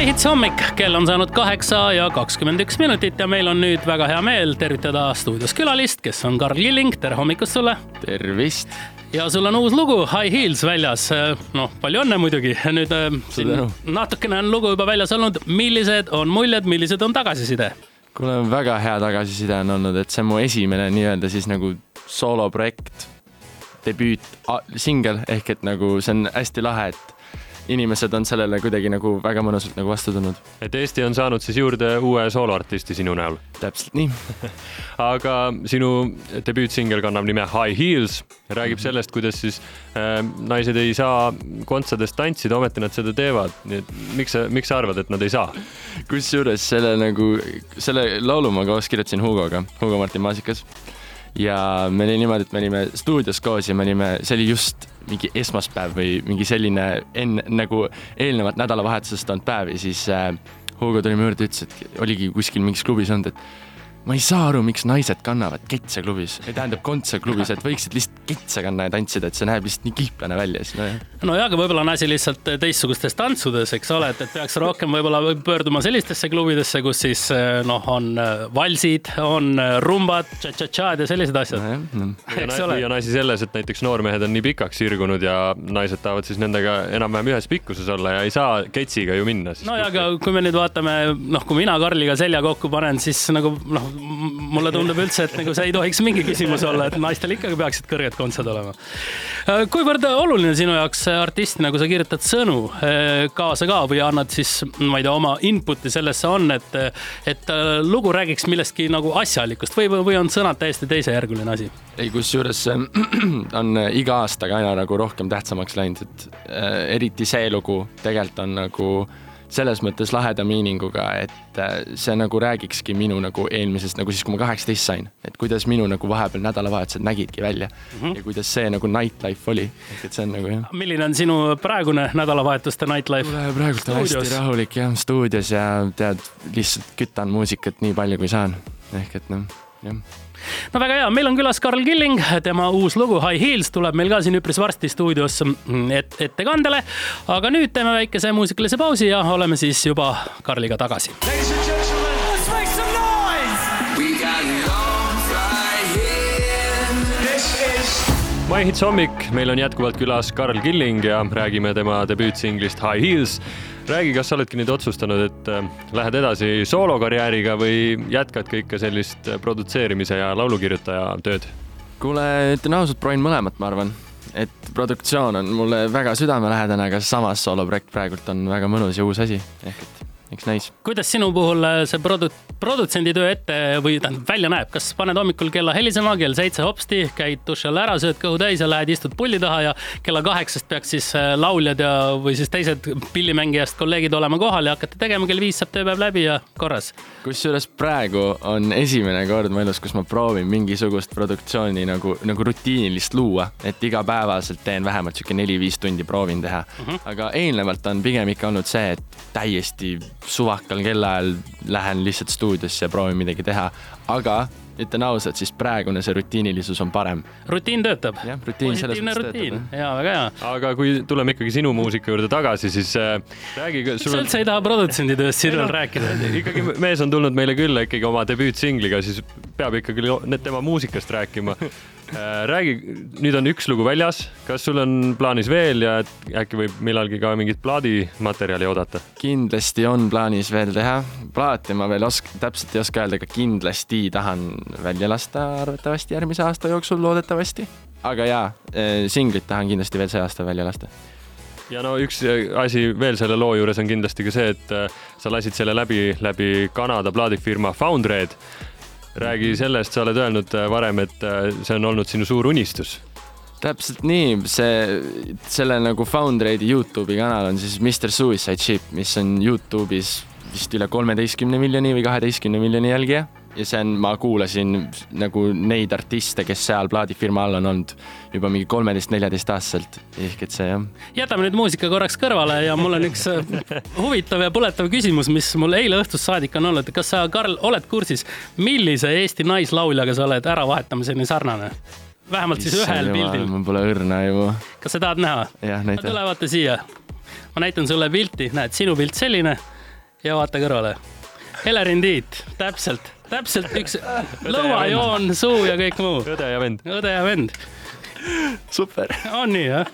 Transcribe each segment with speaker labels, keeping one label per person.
Speaker 1: MyHits hommik, kell on saanud kaheksa ja kakskümmend üks minutit ja meil on nüüd väga hea meel tervitada stuudios külalist, kes on Karl Killing, tere hommikust sulle.
Speaker 2: tervist.
Speaker 1: ja sul on uus lugu High Heels väljas. noh, palju õnne muidugi. nüüd natukene on lugu juba väljas olnud. millised on muljed, millised on tagasiside?
Speaker 2: kuule, väga hea tagasiside on olnud, et see on mu esimene nii-öelda siis nagu sooloprojekt, debüüt, singel ehk et nagu see on hästi lahe, et inimesed on sellele kuidagi nagu väga mõnusalt nagu vastu tulnud.
Speaker 3: et Eesti on saanud siis juurde uue sooloartisti sinu näol?
Speaker 2: täpselt nii
Speaker 3: aga sinu debüütsingel kannab nime High Heels, räägib mhm. sellest, kuidas siis äh, naised ei saa kontsades tantsida, ometi nad seda teevad. nii et miks sa, miks sa arvad, et nad ei saa?
Speaker 2: kusjuures selle nagu, selle laulu ma koos kirjutasin Hugoga, Hugo Martin Maasikas ja me oli niimoodi, et me olime stuudios koos ja me olime, see oli just mingi esmaspäev või mingi selline enne nagu eelnevat nädalavahetusest olnud päev ja siis äh, Hugo tuli mu juurde, ütles, et oligi kuskil mingis klubis olnud, et ma ei saa aru, miks naised kannavad ketse klubis, tähendab kontse klubis, et võiksid lihtsalt ketse kanna ja tantsida, et see näeb lihtsalt nii kiiplane välja, siis nojah.
Speaker 1: nojah, aga võib-olla on asi lihtsalt teistsugustes tantsudes, eks ole, et, et peaks rohkem võib-olla pöörduma sellistesse klubidesse, kus siis noh, on äh, valsid, on rumbad, tša-tša-tšad ja sellised asjad
Speaker 3: no,. No. või on asi selles, et näiteks noormehed on nii pikaks sirgunud ja naised tahavad siis nendega enam-vähem ühes pikkuses olla ja ei saa ketsiga ju minna.
Speaker 1: nojah, aga kui me nüüd vaatame, noh, kui mina Karliga selja kokku panen, siis nagu noh, mulle tundub üldse, et nagu see ei tohiks mingi küsimus olla, et naistel ikkagi peaksid kõrged kontsad olema. Äh, kuivõrd oluline sinu jaoks artistina, kui sa kirjutad sõnu äh, kaasa ka või annad siis, ma ei tea, oma input'i sellesse on, et, et äh, lugu räägiks millestki nagu asjalikust või, või on sõnad täiesti teisejärguline asi?
Speaker 2: ei, kusjuures on iga aastaga aina nagu rohkem tähtsamaks läinud, et eriti see lugu tegelikult on nagu selles mõttes laheda miininguga, et äh, see nagu räägikski minu nagu eelmisest, nagu siis, kui ma kaheksateist sain, et kuidas minu nagu vahepeal nädalavahetused nägidki välja mm -hmm. ja kuidas see nagu nightlife oli, et see on nagu jah.
Speaker 1: milline on sinu praegune nädalavahetuste nightlife?
Speaker 2: praegult on hästi rahulik jah, stuudios ja tead, lihtsalt kütan muusikat nii palju, kui saan, ehk et noh, jah
Speaker 1: no väga hea, meil on külas Karl Killing, tema uus lugu High Heels tuleb meil ka siin üpris varsti stuudios et, ettekandele. aga nüüd teeme väikese muusikalise pausi ja oleme siis juba Karliga tagasi.
Speaker 3: My Hits hommik, meil on jätkuvalt külas Karl Killing ja räägime tema debüütsinglist High Heels. Räägi, kas sa oledki nüüd otsustanud, et äh, lähed edasi soolokarjääriga või jätkad ka ikka sellist äh, produtseerimise ja laulukirjutaja tööd?
Speaker 2: kuule, ütlen ausalt, proovin mõlemat, ma arvan, et produktsioon on mulle väga südamelähedane, aga samas sooloprojekt praegult on väga mõnus ja uus asi, ehk et eks näis.
Speaker 1: kuidas sinu puhul äh, see produ-, produtsendi töö ette või tähendab välja näeb, kas paned hommikul kella helisema, kell seitse hopsti, käid duši all ära, sööd kõhu täis ja lähed istud pulli taha ja kella kaheksast peaks siis äh, lauljad ja, või siis teised pillimängijast kolleegid olema kohal ja hakkate tegema, kell viis saab tööpäev läbi ja korras.
Speaker 2: kusjuures praegu on esimene kord mu elus, kus ma proovin mingisugust produktsiooni nagu, nagu rutiinilist luua, et igapäevaselt teen vähemalt sihuke neli-viis tundi proovin teha mm. -hmm. aga eelnevalt on pigem ikka olnud see, et täiesti suvakal kellaajal lähen lihtsalt stuudiosse ja proovin midagi teha, aga ütlen ausalt, siis praegune see rutiinilisus on parem.
Speaker 1: rutiin töötab.
Speaker 2: jah, rutiin selles mõttes
Speaker 1: rutiin. töötab. jaa, väga hea.
Speaker 3: aga kui tuleme ikkagi sinu muusika juurde tagasi, siis äh, räägi.
Speaker 1: miks sa üldse ei taha produtsendi tööst siin veel rääkida?
Speaker 3: ikkagi mees on tulnud meile külla ikkagi oma debüütsingliga, siis peab ikkagi tema muusikast rääkima räägi, nüüd on üks lugu väljas, kas sul on plaanis veel ja äkki võib millalgi ka mingit plaadimaterjali oodata?
Speaker 2: kindlasti on plaanis veel teha, plaati ma veel osk-, täpselt ei oska öelda, aga kindlasti tahan välja lasta arvatavasti järgmise aasta jooksul, loodetavasti. aga jaa, äh, singlit tahan kindlasti veel see aasta välja lasta
Speaker 3: ja no üks äh, asi veel selle loo juures on kindlasti ka see, et sa lasid selle läbi, läbi Kanada plaadifirma Foundred räägi sellest, sa oled öelnud äh, varem, et äh, see on olnud sinu suur unistus.
Speaker 2: Täpselt nii, see, selle nagu Foundraidi Youtube'i kanal on siis Mr Suicide Ship, mis on Youtube'is vist üle kolmeteistkümne miljoni või kaheteistkümne miljoni jälgija ja see on, ma kuulasin nagu neid artiste, kes seal plaadifirma all on olnud juba mingi kolmeteist-neljateistaastaselt, ehk et see jah.
Speaker 1: jätame nüüd muusika korraks kõrvale ja mul on üks äh, huvitav ja põletav küsimus, mis mul eile õhtust saadik on olnud. kas sa, Karl, oled kursis, millise Eesti naislauljaga sa oled äravahetamiseni sarnane? vähemalt siis ühel pildil.
Speaker 2: mul pole õrna ju.
Speaker 1: kas sa tahad näha?
Speaker 2: näita.
Speaker 1: tule vaata siia. ma näitan sulle pilti, näed, sinu pilt selline ja vaata kõrvale. Helerin Tiit, täpselt, täpselt üks lõuajoon, suu ja kõik muu.
Speaker 3: õde ja vend.
Speaker 1: õde ja vend.
Speaker 4: super.
Speaker 1: on nii jah?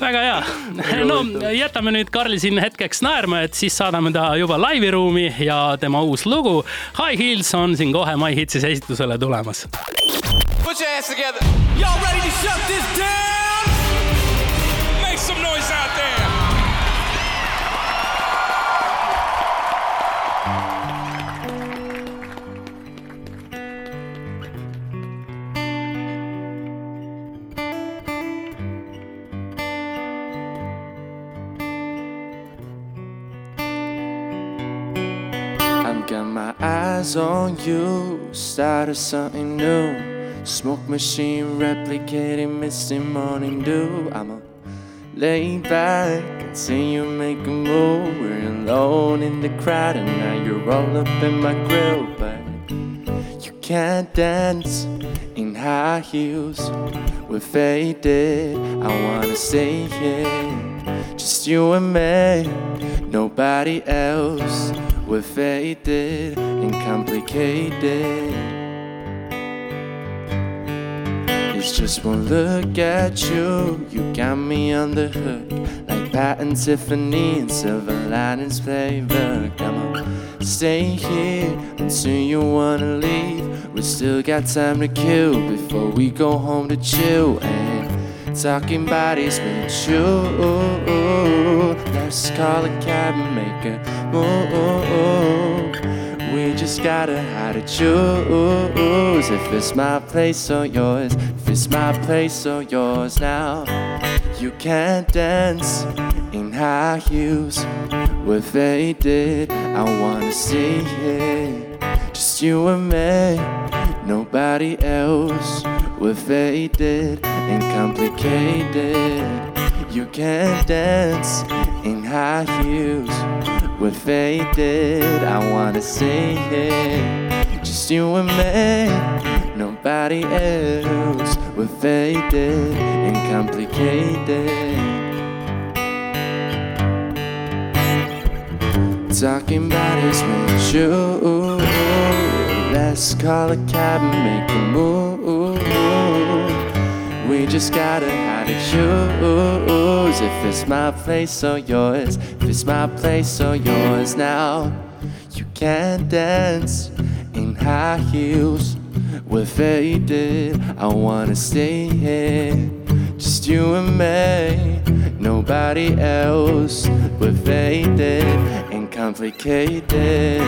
Speaker 1: väga hea. no jätame nüüd Karli siin hetkeks naerma, et siis saadame ta juba laiviruumi ja tema uus lugu High Heels on siin kohe My Hitsis esitusele tulemas. Put your hands together. Y'all ready to shut this down?
Speaker 2: Got my eyes on you. Started something new. Smoke machine replicating misty morning dew. I'ma lay back and see you make a move. We're alone in the crowd, and now you're all up in my grill. But you can't dance in high heels. We're faded. I wanna stay here, just you and me, nobody else. We're faded and complicated. It's just one look at you, you got me on the hook. Like Pat and Tiffany and Silver Linings flavor. Come on, stay here until you wanna leave. We still got time to kill before we go home to chill. And talking bodies with you. A cab and make a move. We just gotta how to choose if it's my place or yours. If it's my place or yours now, you can't dance in high heels. We're faded. I wanna see it, just you and me, nobody else. We're faded and complicated. You can't dance in high heels. We're faded. I wanna see it. Just you and me, nobody else. We're faded and complicated. Talking about is with you. Let's call a cab and make a move. We just gotta to choose if it's my place or yours. If it's my place or yours now, you can't dance in high heels. We're faded. I wanna stay here, just you and me, nobody else. We're faded and complicated.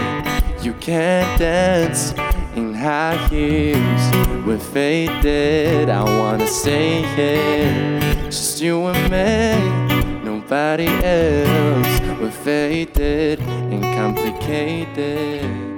Speaker 2: You can't dance in high heels. We're faded. I wanna stay here, just you and me, nobody else. We're faded and complicated.